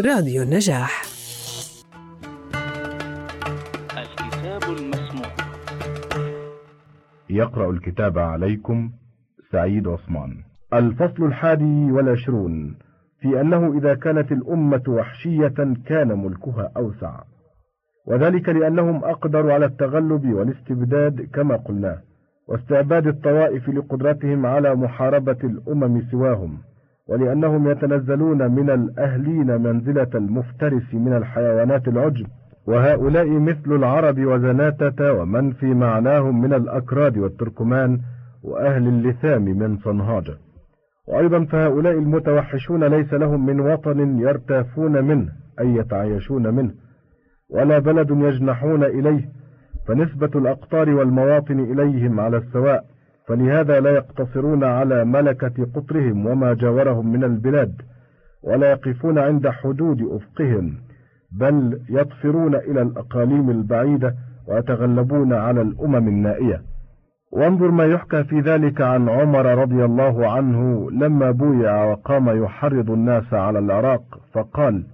راديو النجاح. الكتاب المسموع. يقرأ الكتاب عليكم سعيد عثمان. الفصل الحادي والعشرون. في أنه إذا كانت الأمة وحشية كان ملكها أوسع. وذلك لأنهم أقدروا على التغلب والاستبداد كما قلنا واستعباد الطوائف لقدرتهم على محاربة الأمم سواهم. ولأنهم يتنزلون من الأهلين منزلة المفترس من الحيوانات العجب. وهؤلاء مثل العرب وزناتة ومن في معناهم من الأكراد والتركمان وأهل اللثام من صنهاجة. وأيضا فهؤلاء المتوحشون ليس لهم من وطن يرتافون منه أي يتعايشون منه ولا بلد يجنحون إليه فنسبة الأقطار والمواطن إليهم على السواء فلهذا لا يقتصرون على ملكة قطرهم وما جاورهم من البلاد ولا يقفون عند حدود أفقهم بل يطفرون إلى الأقاليم البعيدة ويتغلبون على الأمم النائية. وانظر ما يحكى في ذلك عن عمر رضي الله عنه لما بويع وقام يحرض الناس على العراق فقال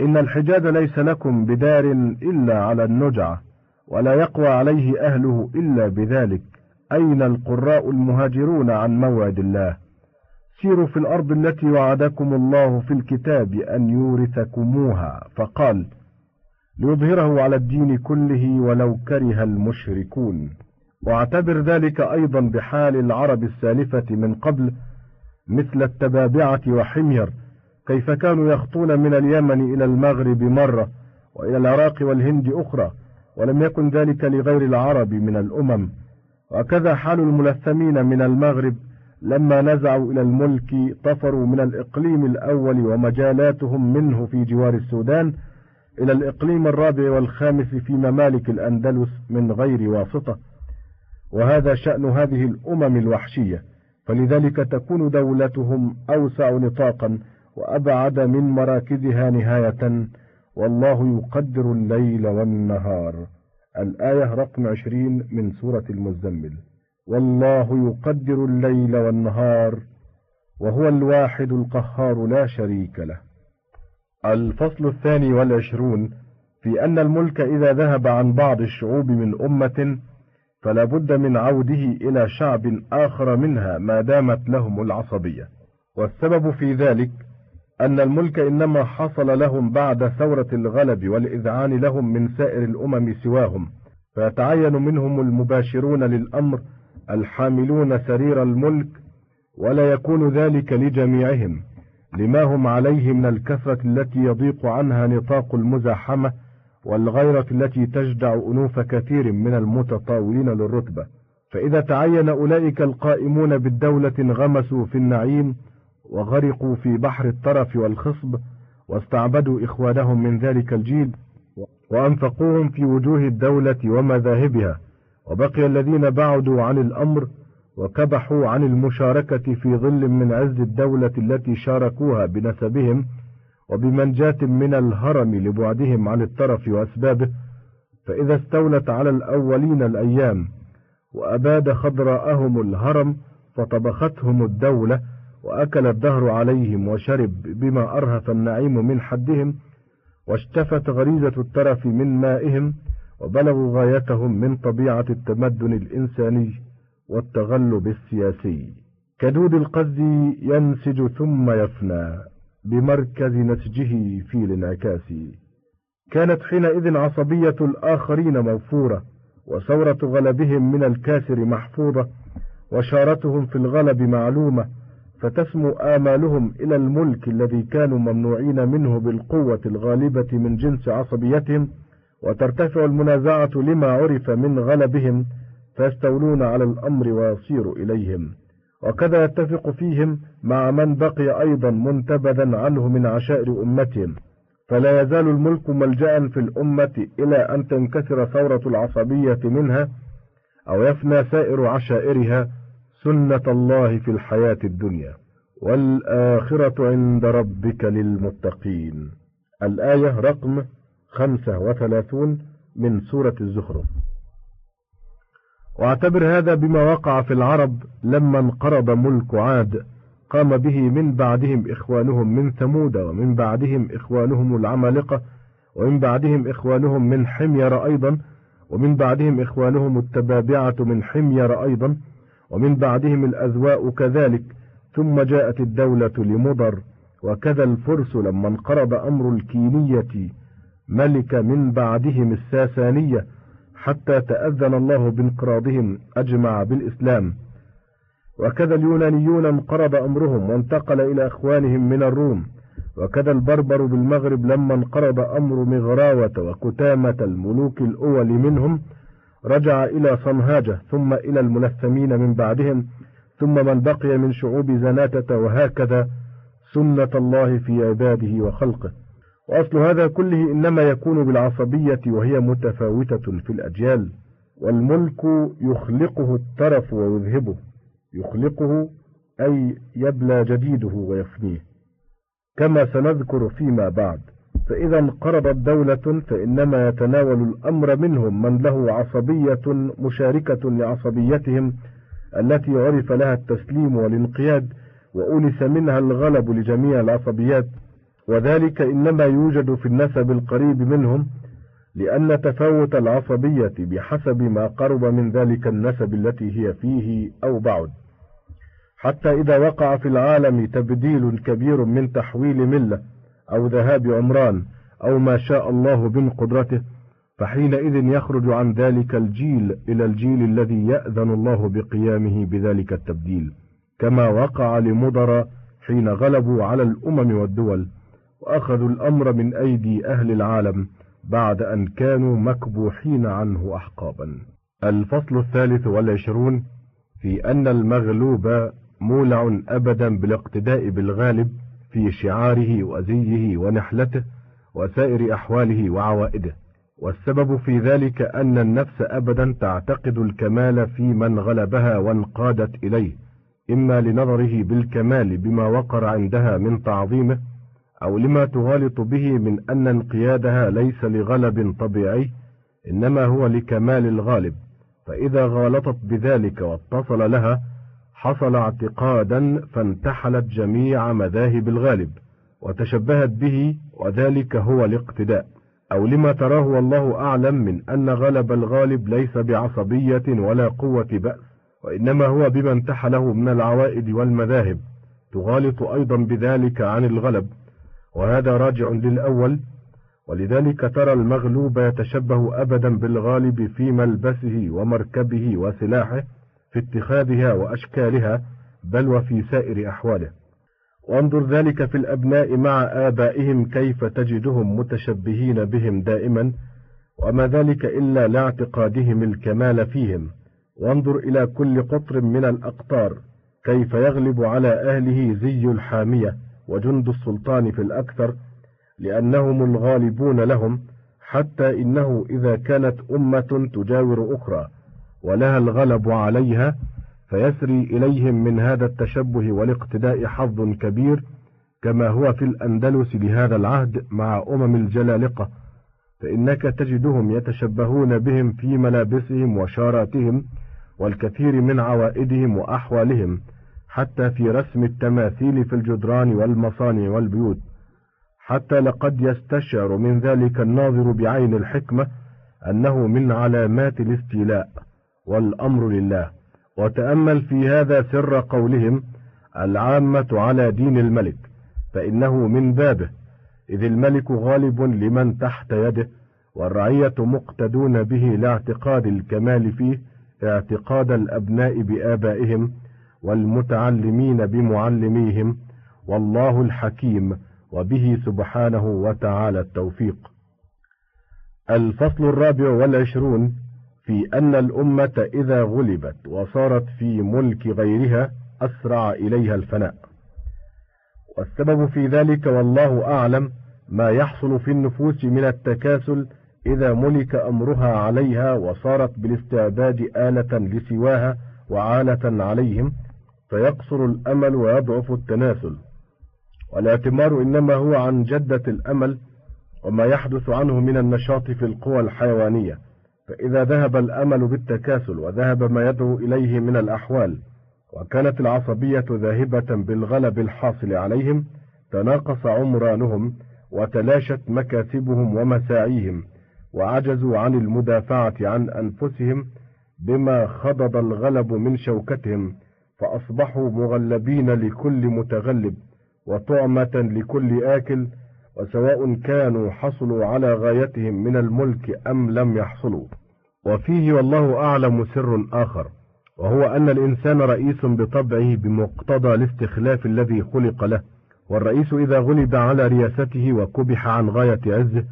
إن الحجاز ليس لكم بدار إلا على النجعة ولا يقوى عليه أهله إلا بذلك. أين القراء المهاجرون عن موعد الله؟ سيروا في الأرض التي وعدكم الله في الكتاب أن يورثكموها. فقال ليظهره على الدين كله ولو كره المشركون. واعتبر ذلك أيضا بحال العرب السالفة من قبل مثل التبابعة وحمير كيف كانوا يخطون من اليمن إلى المغرب مرة وإلى العراق والهند أخرى ولم يكن ذلك لغير العرب من الأمم. وكذا حال الملثمين من المغرب لما نزعوا إلى الملك طفروا من الإقليم الأول ومجالاتهم منه في جوار السودان إلى الإقليم الرابع والخامس في ممالك الأندلس من غير واسطة. وهذا شأن هذه الأمم الوحشية فلذلك تكون دولتهم أوسع نطاقا وأبعد من مراكزها نهاية والله يقدر الليل والنهار. الآية رقم عشرين من سورة المزمل. والله يقدر الليل والنهار وهو الواحد القهار لا شريك له. الفصل الثاني والعشرون في أن الملك إذا ذهب عن بعض الشعوب من أمة فلا بد من عوده إلى شعب آخر منها ما دامت لهم العصبية. والسبب في ذلك أن الملك إنما حصل لهم بعد ثورة الغلب والإذعان لهم من سائر الأمم سواهم فيتعين منهم المباشرون للأمر الحاملون سرير الملك ولا يكون ذلك لجميعهم لما هم عليه من الكثرة التي يضيق عنها نطاق المزاحمة والغيرة التي تجدع أنوف كثير من المتطاولين للرتبة. فإذا تعين أولئك القائمون بالدولة انغمسوا في النعيم وغرقوا في بحر الترف والخصب واستعبدوا إخوانهم من ذلك الجيل وأنفقوهم في وجوه الدولة ومذاهبها. وبقي الذين بعدوا عن الأمر وكبحوا عن المشاركة في ظل من عز الدولة التي شاركوها بنسبهم وبمنجاة من الهرم لبعدهم عن الترف وأسبابه فإذا استولت على الأولين الأيام وأباد خضراءهم الهرم فطبختهم الدولة وأكل الدهر عليهم وشرب بما أرهف النعيم من حدهم واشتفت غريزة الترف من مائهم وبلغوا غايتهم من طبيعة التمدن الإنساني والتغلب السياسي كدود القز ينسج ثم يفنى بمركز نسجه في الانعكاس. كانت حينئذ عصبية الآخرين موفورة وثورة غلبهم من الكاسر محفوظة وشارتهم في الغلب معلومة فتسمو آمالهم إلى الملك الذي كانوا ممنوعين منه بالقوة الغالبة من جنس عصبيتهم وترتفع المنازعة لما عرف من غلبهم فيستولون على الأمر ويصير إليهم. وكذا يتفق فيهم مع من بقي أيضا منتبذا عنه من عشائر أمتهم. فلا يزال الملك ملجأ في الأمة إلى أن تنكسر ثورة العصبية منها أو يفنى سائر عشائرها سنة الله في الحياة الدنيا والآخرة عند ربك للمتقين. الآية رقم خمسة وثلاثون من سورة الزخرف. واعتبر هذا بما وقع في العرب لما انقرض ملك عاد قام به من بعدهم إخوانهم من ثمود ومن بعدهم إخوانهم العمالقة ومن بعدهم إخوانهم من حمير أيضا ومن بعدهم إخوانهم التبابعة من حمير أيضا. ومن بعدهم الأذواء كذلك ثم جاءت الدولة لمضر وكذا الفرس لما انقرض أمر الكينية ملك من بعدهم الساسانية حتى تأذن الله بانقراضهم أجمع بالإسلام. وكذا اليونانيون انقرض أمرهم وانتقل إلى إخوانهم من الروم. وكذا البربر بالمغرب لما انقرض أمر مغراوة وكتامة الملوك الأول منهم رجع إلى صنهاجة ثم إلى الملثمين من بعدهم ثم من بقي من شعوب زناتة وهكذا سنة الله في عباده وخلقه. وأصل هذا كله إنما يكون بالعصبية وهي متفاوتة في الأجيال. والملك يخلقه الترف ويذهبه. يخلقه أي يبلى جديده ويفنيه. كما سنذكر فيما بعد. فإذا انقرضت دولة فإنما يتناول الأمر منهم من له عصبية مشاركة لعصبيتهم التي عرف لها التسليم والانقياد وأونس منها الغلب لجميع العصبيات. وذلك إنما يوجد في النسب القريب منهم لأن تفاوت العصبية بحسب ما قرب من ذلك النسب التي هي فيه أو بعد. حتى إذا وقع في العالم تبديل كبير من تحويل ملة أو ذهاب عمران أو ما شاء الله من قدرته فحينئذ يخرج عن ذلك الجيل إلى الجيل الذي يأذن الله بقيامه بذلك التبديل كما وقع لمضر حين غلبوا على الأمم والدول وأخذوا الأمر من أيدي أهل العالم بعد أن كانوا مكبوحين عنه أحقابا. الفصل الثالث والعشرون في أن المغلوب مولع أبدا بالاقتداء بالغالب في شعاره وزيه ونحلته وسائر أحواله وعوائده. والسبب في ذلك أن النفس أبدا تعتقد الكمال في من غلبها وانقادت إليه إما لنظره بالكمال بما وقر عندها من تعظيمه أو لما تغالط به من أن انقيادها ليس لغلب طبيعي إنما هو لكمال الغالب. فإذا غالطت بذلك واتصل لها حصل اعتقادا فانتحلت جميع مذاهب الغالب وتشبهت به وذلك هو الاقتداء. أو لما تراه والله أعلم من أن غلب الغالب ليس بعصبية ولا قوة بأس وإنما هو بما انتحله من العوائد والمذاهب. تغالط أيضا بذلك عن الغلب. وهذا راجع للأول. ولذلك ترى المغلوب يتشبه أبدا بالغالب في ملبسه ومركبه وسلاحه في اتخاذها وأشكالها بل وفي سائر أحواله. وانظر ذلك في الأبناء مع آبائهم كيف تجدهم متشبهين بهم دائما وما ذلك إلا لاعتقادهم الكمال فيهم. وانظر إلى كل قطر من الأقطار كيف يغلب على أهله زي الحامية وجند السلطان في الأكثر لأنهم الغالبون لهم حتى إنه إذا كانت أمة تجاور أخرى. ولها الغلب عليها فيسري إليهم من هذا التشبه والاقتداء حظ كبير كما هو في الأندلس لهذا العهد مع أمم الجلالقة فإنك تجدهم يتشبهون بهم في ملابسهم وشاراتهم والكثير من عوائدهم وأحوالهم حتى في رسم التماثيل في الجدران والمصانع والبيوت. حتى لقد يستشعر من ذلك الناظر بعين الحكمة أنه من علامات الاستيلاء. والأمر لله. وتأمل في هذا سر قولهم العامة على دين الملك فإنه من بابه. إذ الملك غالب لمن تحت يده والرعية مقتدون به لاعتقاد الكمال فيه اعتقاد الأبناء بآبائهم والمتعلمين بمعلميهم والله الحكيم وبه سبحانه وتعالى التوفيق. الفصل الرابع والعشرون في أن الأمة إذا غلبت وصارت في ملك غيرها أسرع إليها الفناء. والسبب في ذلك والله أعلم ما يحصل في النفوس من التكاسل إذا ملك أمرها عليها وصارت بالاستعباد آلة لسواها وعالة عليهم فيقصر الأمل ويضعف التناسل. والاعتمار إنما هو عن جدة الأمل وما يحدث عنه من النشاط في القوى الحيوانية. فإذا ذهب الأمل بالتكاسل وذهب ما يدعو إليه من الأحوال وكانت العصبية ذاهبة بالغلب الحاصل عليهم تناقص عمرانهم وتلاشت مكاسبهم ومساعيهم وعجزوا عن المدافعة عن أنفسهم بما خضض الغلب من شوكتهم فأصبحوا مغلبين لكل متغلب وطعمة لكل آكل وسواء كانوا حصلوا على غايتهم من الملك أم لم يحصلوا. وفيه والله أعلم سر آخر وهو أن الإنسان رئيس بطبعه بمقتضى الاستخلاف الذي خلق له. والرئيس إذا غلب على رياسته وكبح عن غاية عزه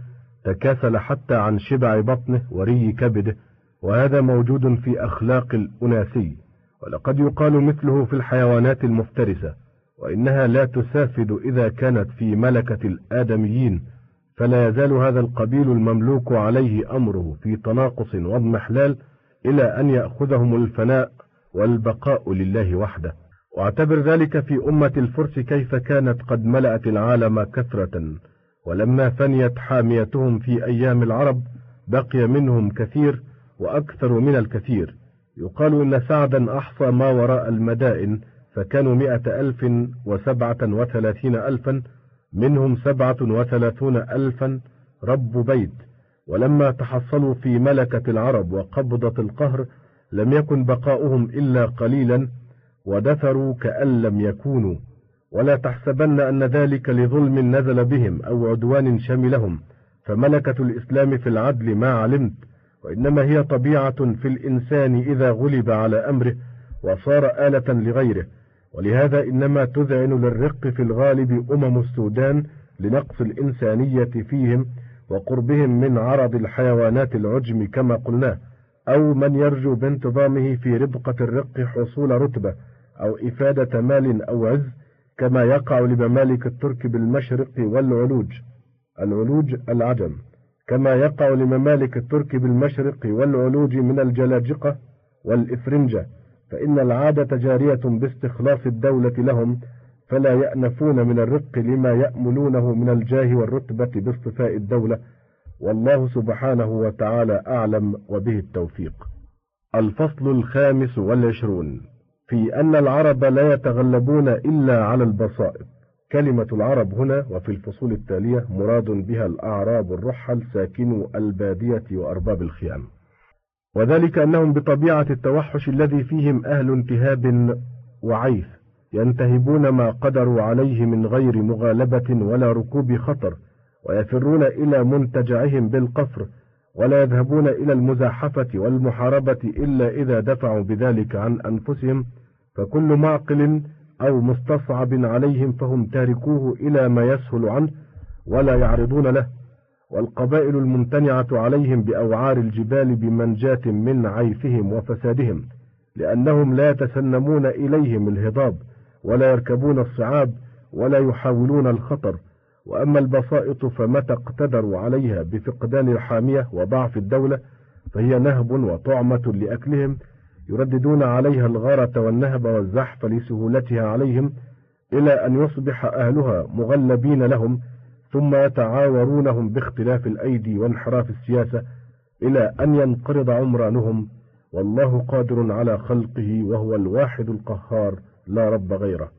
تكاسل حتى عن شبع بطنه وري كبده. وهذا موجود في أخلاق الأناسي. ولقد يقال مثله في الحيوانات المفترسة. وإنها لا تسافد إذا كانت في ملكة الآدميين فلا يزال هذا القبيل المملوك عليه أمره في تناقص واضمحلال إلى أن يأخذهم الفناء والبقاء لله وحده. واعتبر ذلك في أمة الفرس كيف كانت قد ملأت العالم كثرة ولما فنيت حاميتهم في أيام العرب بقي منهم كثير وأكثر من الكثير. يقال إن سعدا أحصى ما وراء المدائن فكانوا مئة ألف وسبعة وثلاثين ألفا منهم سبعة وثلاثون ألفا رب بيت. ولما تحصلوا في ملكة العرب وقبضة القهر لم يكن بقاؤهم إلا قليلا ودثروا كأن لم يكونوا. ولا تحسبن أن ذلك لظلم نزل بهم أو عدوان شملهم. فملكة الإسلام في العدل ما علمت وإنما هي طبيعة في الإنسان إذا غلب على أمره وصار آلة لغيره. ولهذا إنما تذعن للرق في الغالب أمم السودان لنقص الإنسانية فيهم وقربهم من عرض الحيوانات العجم كما قلناه أو من يرجو بانتظامه في ربقة الرق حصول رتبة أو إفادة مال أو عز كما يقع لممالك الترك بالمشرق والعلوج العلوج العجم كما يقع لممالك الترك بالمشرق والعلوج من الجلاجقة والإفرنجة. فإن العادة جارية باستخلاص الدولة لهم فلا يأنفون من الرق لما يأملونه من الجاه والرتبة باصطفاء الدولة. والله سبحانه وتعالى أعلم وبه التوفيق. الفصل الخامس والعشرون. في أن العرب لا يتغلبون إلا على البصائر. كلمة العرب هنا وفي الفصول التالية مراد بها الأعراب الرحل ساكنو البادية وأرباب الخيام. وذلك أنهم بطبيعة التوحش الذي فيهم أهل انتهاب وعيث ينتهبون ما قدروا عليه من غير مغالبة ولا ركوب خطر ويفرون إلى منتجعهم بالقصر ولا يذهبون إلى المزاحفة والمحاربة إلا إذا دفعوا بذلك عن أنفسهم فكل معقل أو مستصعب عليهم فهم تاركوه إلى ما يسهل عنه ولا يعرضون له. والقبائل الممتنعة عليهم بأوعار الجبال بمنجاة من عيفهم وفسادهم لأنهم لا يتسنمون إليهم الهضاب ولا يركبون الصعاب ولا يحاولون الخطر. وأما البسائط فمتى اقتدروا عليها بفقدان الحامية وضعف الدولة فهي نهب وطعمة لأكلهم يرددون عليها الغارة والنهب والزحف لسهولتها عليهم إلى أن يصبح أهلها مغلبين لهم ثم يتعاورونهم باختلاف الأيدي وانحراف السياسة إلى أن ينقرض عمرانهم والله قادر على خلقه وهو الواحد القهار لا رب غيره.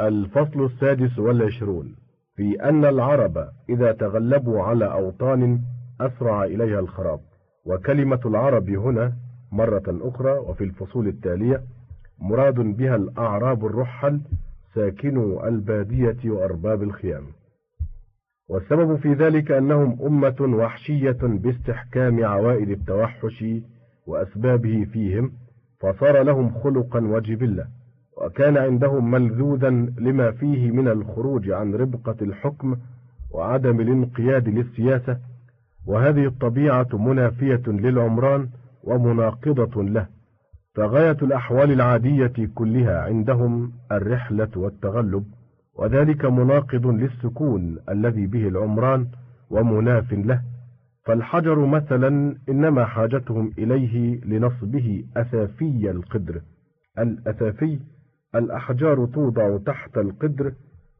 الفصل السادس والعشرون في أن العرب إذا تغلبوا على أوطان أسرع إليها الخراب. وكلمة العرب هنا مرة أخرى وفي الفصول التالية مراد بها الأعراب الرحل ساكنو البادية وأرباب الخيام. والسبب في ذلك أنهم أمة وحشية باستحكام عوائد التوحش وأسبابه فيهم فصار لهم خلقا وجبلة وكان عندهم ملذوذا لما فيه من الخروج عن ربقة الحكم وعدم الانقياد للسياسة وهذه الطبيعة منافية للعمران ومناقضة له فغاية الأحوال العادية كلها عندهم الرحلة والتغلب. وذلك مناقض للسكون الذي به العمران ومناف له. فالحجر مثلا إنما حاجتهم إليه لنصبه أثافي القدر. الأثافي الأحجار توضع تحت القدر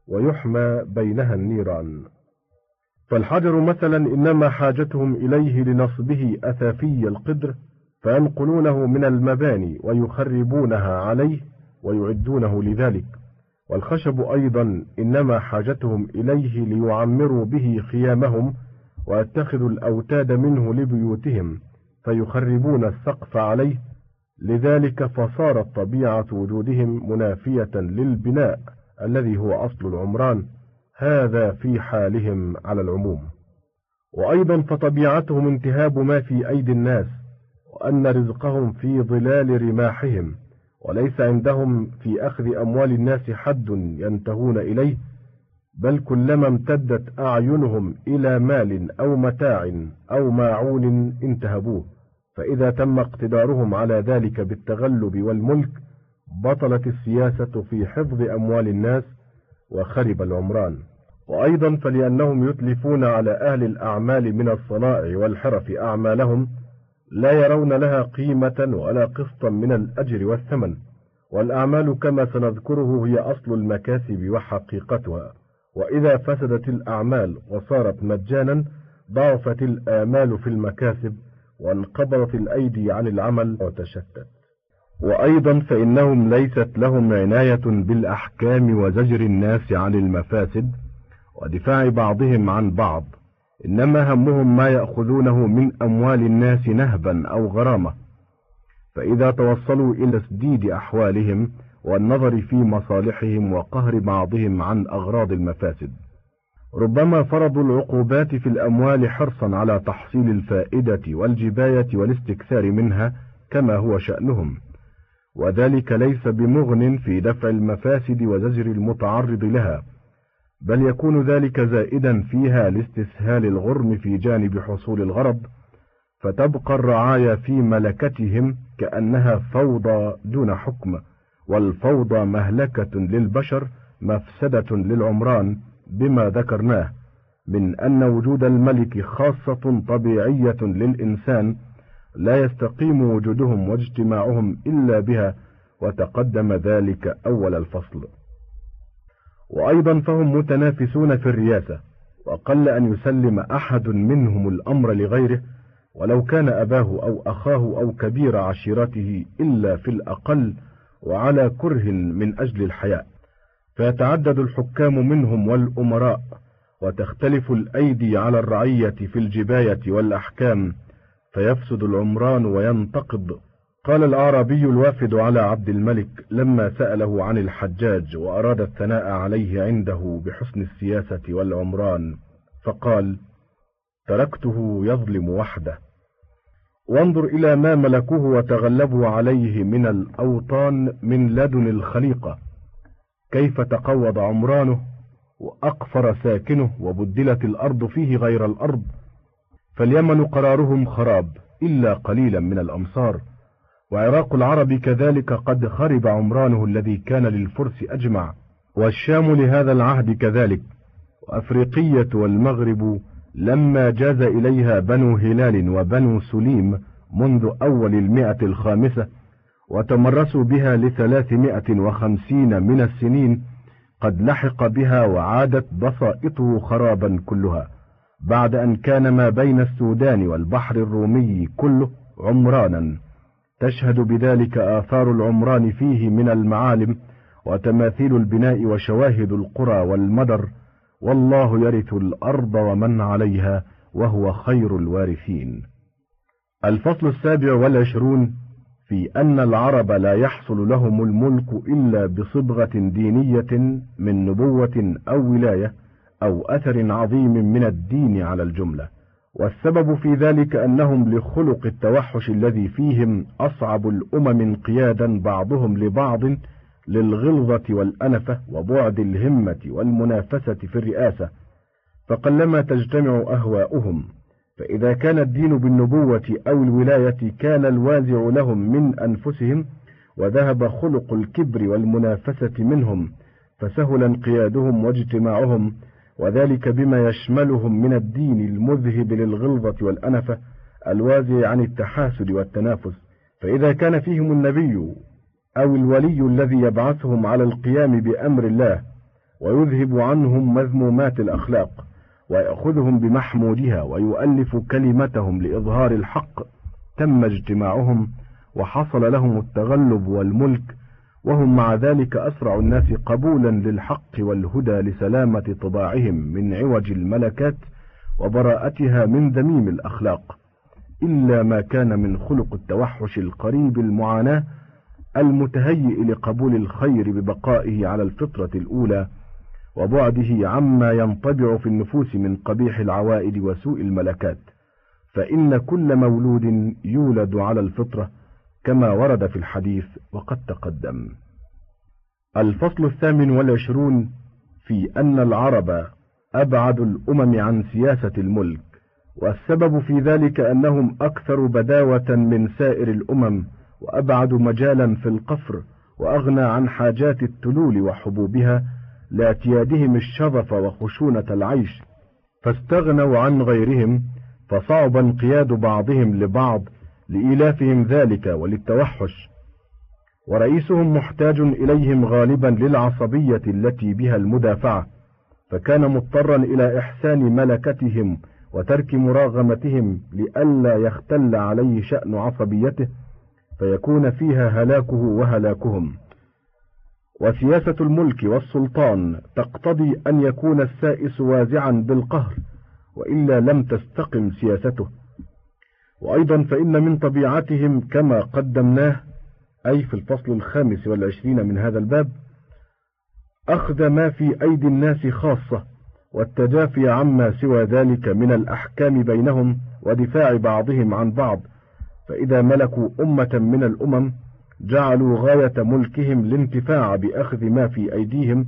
ويحمى بينها النيران. فالحجر مثلا إنما حاجتهم إليه لنصبه أثافي القدر فينقلونه من المباني ويخربونها عليه ويعدونه لذلك. والخشب أيضا إنما حاجتهم إليه ليعمروا به خيامهم ويتخذوا الأوتاد منه لبيوتهم فيخربون السقف عليه. لذلك فصارت طبيعة وجودهم منافية للبناء الذي هو أصل العمران. هذا في حالهم على العموم. وأيضا فطبيعتهم انتهاب ما في أيدي الناس وأن رزقهم في ظلال رماحهم. وليس عندهم في أخذ أموال الناس حد ينتهون إليه بل كلما امتدت أعينهم إلى مال أو متاع أو ماعون انتهبوه. فإذا تم اقتدارهم على ذلك بالتغلب والملك بطلت السياسة في حفظ أموال الناس وخرب العمران. وأيضا فلأنهم يتلفون على أهل الأعمال من الصنائع والحرف أعمالهم لا يرون لها قيمة ولا قسطا من الأجر والثمن. والأعمال كما سنذكره هي أصل المكاسب وحقيقتها. وإذا فسدت الأعمال وصارت مجانا ضعفت الآمال في المكاسب وانقبضت الأيدي عن العمل وتشتت. وأيضا فإنهم ليست لهم عناية بالأحكام وزجر الناس عن المفاسد ودفاع بعضهم عن بعض. إنما همهم ما يأخذونه من أموال الناس نهبا أو غرامة. فإذا توصلوا إلى تسديد أحوالهم والنظر في مصالحهم وقهر بعضهم عن أغراض المفاسد. ربما فرضوا العقوبات في الأموال حرصا على تحصيل الفائدة والجباية والاستكثار منها كما هو شأنهم. وذلك ليس بمغن في دفع المفاسد وزجر المتعرض لها. بل يكون ذلك زائدا فيها لاستسهال الغرم في جانب حصول الغرض فتبقى الرعايا في ملكتهم كأنها فوضى دون حكم والفوضى مهلكة للبشر مفسدة للعمران بما ذكرناه من أن وجود الملك خاصة طبيعية للإنسان لا يستقيم وجودهم واجتماعهم إلا بها وتقدم ذلك أول الفصل. وأيضا فهم متنافسون في الرياسة وقل أن يسلم أحد منهم الأمر لغيره ولو كان أباه أو أخاه أو كبير عشيرته إلا في الأقل وعلى كره من أجل الحياء. فيتعدد الحكام منهم والأمراء وتختلف الأيدي على الرعية في الجباية والأحكام فيفسد العمران وينتقض. قال الأعرابي الوافد على عبد الملك لما سأله عن الحجاج وأراد الثناء عليه عنده بحسن السياسة والعمران فقال تركته يظلم وحده. وانظر إلى ما ملكوه وتغلبوا عليه من الأوطان من لدن الخليقة. كيف تقوض عمرانه وأقفر ساكنه وبدلت الأرض فيه غير الأرض. فاليمن قرارهم خراب إلا قليلا من الأمصار. وعراق العرب كذلك قد خرب عمرانه الذي كان للفرس أجمع والشام لهذا العهد كذلك. وأفريقية والمغرب لما جاز إليها بنو هلال وبنو سليم منذ أول المئة الخامسة وتمرسوا بها لثلاثمائة وخمسين من السنين قد لحق بها وعادت بسائطه خرابا كلها بعد أن كان ما بين السودان والبحر الرومي كله عمرانا. تشهد بذلك آثار العمران فيه من المعالم وتماثيل البناء وشواهد القرى والمدر والله يرث الأرض ومن عليها وهو خير الوارثين. الفصل السابع والعشرون في أن العرب لا يحصل لهم الملك إلا بصبغة دينية من نبوة أو ولاية أو أثر عظيم من الدين على الجملة. والسبب في ذلك أنهم لخلق التوحش الذي فيهم أصعب الأمم انقيادا بعضهم لبعض للغلظة والأنفة وبعد الهمة والمنافسة في الرئاسة. فقلما تجتمع أهواؤهم فإذا كان الدين بالنبوة أو الولاية كان الوازع لهم من أنفسهم وذهب خلق الكبر والمنافسة منهم فسهل انقيادهم واجتماعهم وذلك بما يشملهم من الدين المذهب للغلظة والأنفة الوازع عن التحاسد والتنافس. فإذا كان فيهم النبي أو الولي الذي يبعثهم على القيام بأمر الله ويذهب عنهم مذمومات الأخلاق ويأخذهم بمحمودها ويؤلف كلمتهم لإظهار الحق تم اجتماعهم وحصل لهم التغلب والملك وهم مع ذلك أسرع الناس قبولا للحق والهدى لسلامة طباعهم من عوج الملكات وبراءتها من ذميم الأخلاق. إلا ما كان من خلق التوحش القريب المعاناة المتهيئ لقبول الخير ببقائه على الفطرة الأولى وبعده عما ينطبع في النفوس من قبيح العوائد وسوء الملكات. فإن كل مولود يولد على الفطرة كما ورد في الحديث وقد تقدم. الفصل الثامن والعشرون في أن العرب أبعد الأمم عن سياسة الملك والسبب في ذلك أنهم أكثر بداوة من سائر الأمم وأبعد مجالا في القفر وأغنى عن حاجات التلول وحبوبها لاعتيادهم الشظف وخشونة العيش فاستغنوا عن غيرهم فصعب انقياد بعضهم لبعض لإيلافهم ذلك وللتوحش. ورئيسهم محتاج إليهم غالبا للعصبية التي بها المدافعة. فكان مضطرا إلى إحسان ملكتهم وترك مراغمتهم لئلا يختل عليه شأن عصبيته فيكون فيها هلاكه وهلاكهم. وسياسة الملك والسلطان تقتضي أن يكون السائس وازعا بالقهر وإلا لم تستقم سياسته. وأيضا فإن من طبيعتهم كما قدمناه أي في الفصل الخامس والعشرين من هذا الباب أخذ ما في أيدي الناس خاصة والتجافي عما سوى ذلك من الأحكام بينهم ودفاع بعضهم عن بعض فإذا ملكوا أمة من الأمم جعلوا غاية ملكهم الانتفاع بأخذ ما في أيديهم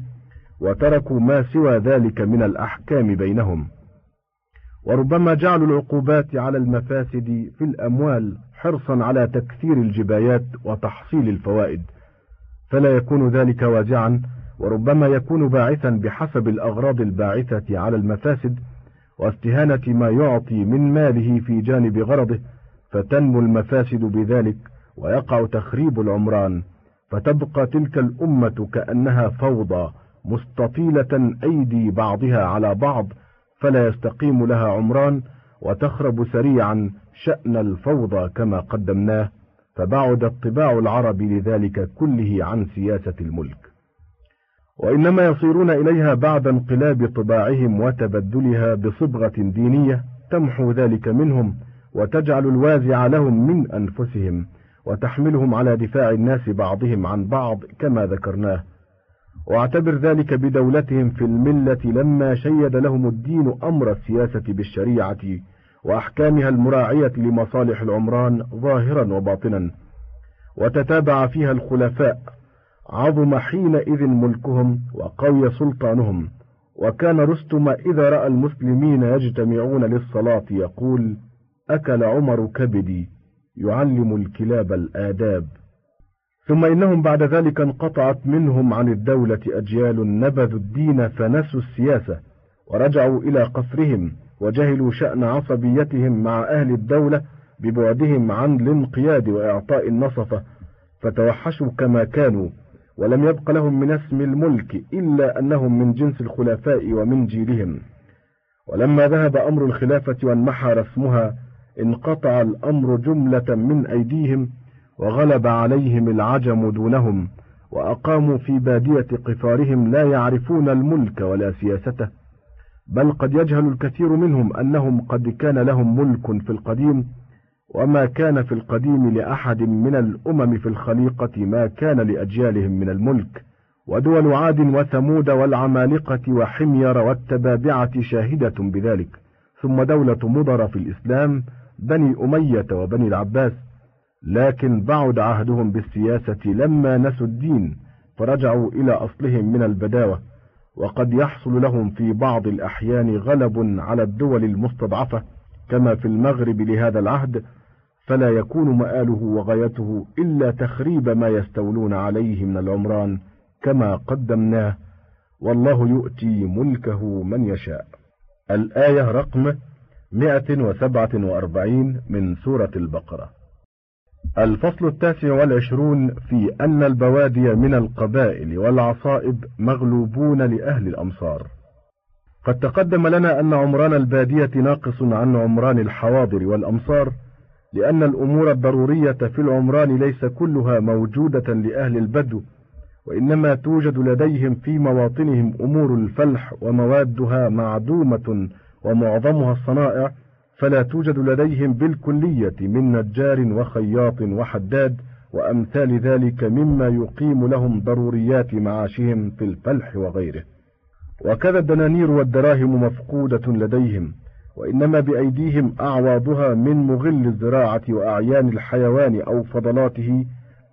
وتركوا ما سوى ذلك من الأحكام بينهم. وربما جعلوا العقوبات على المفاسد في الأموال حرصا على تكثير الجبايات وتحصيل الفوائد. فلا يكون ذلك وازعا وربما يكون باعثا بحسب الأغراض الباعثة على المفاسد واستهانة ما يعطي من ماله في جانب غرضه فتنمو المفاسد بذلك ويقع تخريب العمران. فتبقى تلك الأمة كأنها فوضى مستطيلة أيدي بعضها على بعض فلا يستقيم لها عمران وتخرب سريعا شأن الفوضى كما قدمناه فبعد الطباع العرب لذلك كله عن سياسة الملك. وإنما يصيرون إليها بعد انقلاب طباعهم وتبدلها بصبغة دينية تمحو ذلك منهم وتجعل الوازع لهم من أنفسهم وتحملهم على دفاع الناس بعضهم عن بعض كما ذكرناه. واعتبر ذلك بدولتهم في الملة لما شيد لهم الدين أمر السياسة بالشريعة وأحكامها المراعية لمصالح العمران ظاهرا وباطنا. وتتابع فيها الخلفاء عظم حينئذ ملكهم وقوي سلطانهم. وكان رستم إذا رأى المسلمين يجتمعون للصلاة يقول أكل عمر كبدي يعلم الكلاب الآداب. ثم إنهم بعد ذلك انقطعت منهم عن الدولة أجيال نبذوا الدين فنسوا السياسة ورجعوا إلى قصرهم وجهلوا شأن عصبيتهم مع أهل الدولة ببعدهم عن الانقياد وإعطاء النصفة فتوحشوا كما كانوا ولم يبق لهم من اسم الملك إلا أنهم من جنس الخلفاء ومن جيلهم. ولما ذهب أمر الخلافة وانمحى رسمها انقطع الأمر جملة من أيديهم وغلب عليهم العجم دونهم وأقاموا في بادية قفارهم لا يعرفون الملك ولا سياسته. بل قد يجهل الكثير منهم أنهم قد كان لهم ملك في القديم وما كان في القديم لأحد من الأمم في الخليقة ما كان لأجيالهم من الملك. ودول عاد وثمود والعمالقة وحمير والتبابعة شاهدة بذلك. ثم دولة مضر في الإسلام بني أمية وبني العباس. لكن بعد عهدهم بالسياسة لما نسوا الدين فرجعوا إلى أصلهم من البداوة وقد يحصل لهم في بعض الأحيان غلب على الدول المستضعفة كما في المغرب لهذا العهد فلا يكون مآله وغايته إلا تخريب ما يستولون عليه من العمران كما قدمناه والله يؤتي ملكه من يشاء. الآية رقم 147 من سورة البقرة. الفصل التاسع والعشرون في أن البوادي من القبائل والعصائب مغلوبون لأهل الأمصار. قد تقدم لنا أن عمران البادية ناقص عن عمران الحواضر والأمصار لأن الأمور الضرورية في العمران ليس كلها موجودة لأهل البدو وإنما توجد لديهم في مواطنهم أمور الفلح وموادها معدومة ومعظمها الصنائع فلا توجد لديهم بالكلية من نجار وخياط وحداد وأمثال ذلك مما يقيم لهم ضروريات معاشهم في الفلح وغيره. وكذا الدنانير والدراهم مفقودة لديهم وإنما بأيديهم أعواضها من مغل الزراعة وأعيان الحيوان أو فضلاته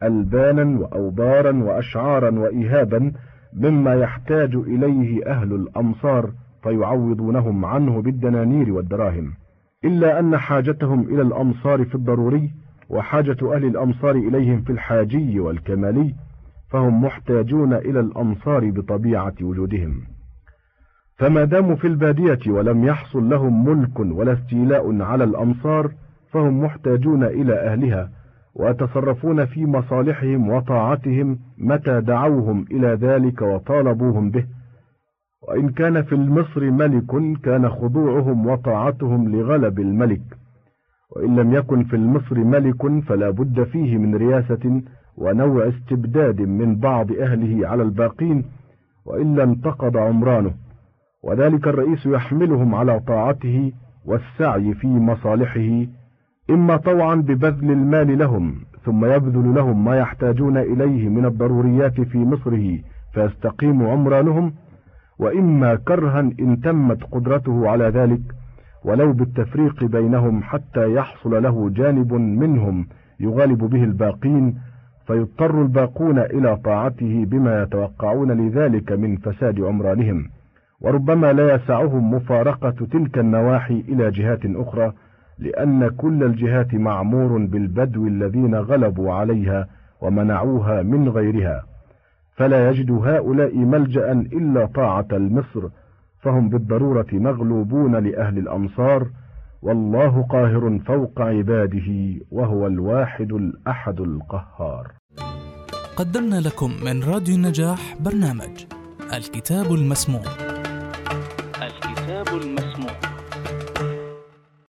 ألبانا وأوبارا وأشعارا وإيهابا مما يحتاج إليه أهل الأمصار فيعوضونهم عنه بالدنانير والدراهم. إلا أن حاجتهم إلى الأمصار في الضروري وحاجة أهل الأمصار إليهم في الحاجي والكمالي فهم محتاجون إلى الأمصار بطبيعة وجودهم. فما داموا في البادية ولم يحصل لهم ملك ولا استيلاء على الأمصار فهم محتاجون إلى أهلها ويتصرفون في مصالحهم وطاعتهم متى دعوهم إلى ذلك وطالبوهم به. وإن كان في المصر ملك كان خضوعهم وطاعتهم لغلب الملك. وإن لم يكن في المصر ملك فلا بد فيه من رياسة ونوع استبداد من بعض أهله على الباقين وإلا انتقض عمرانه. وذلك الرئيس يحملهم على طاعته والسعي في مصالحه إما طوعا ببذل المال لهم ثم يبذل لهم ما يحتاجون إليه من الضروريات في مصره فيستقيم عمرانهم وإما كرها إن تمت قدرته على ذلك ولو بالتفريق بينهم حتى يحصل له جانب منهم يغالب به الباقين فيضطر الباقون إلى طاعته بما يتوقعون لذلك من فساد عمرانهم. وربما لا يسعهم مفارقة تلك النواحي إلى جهات أخرى لأن كل الجهات معمور بالبدو الذين غلبوا عليها ومنعوها من غيرها. فلا يجد هؤلاء ملجأ إلا طاعة المصر فهم بالضرورة مغلوبون لأهل الأمصار والله قاهر فوق عباده وهو الواحد الأحد القهار. قدمنا لكم من راديو النجاح برنامج الكتاب المسموع. الكتاب المسموع.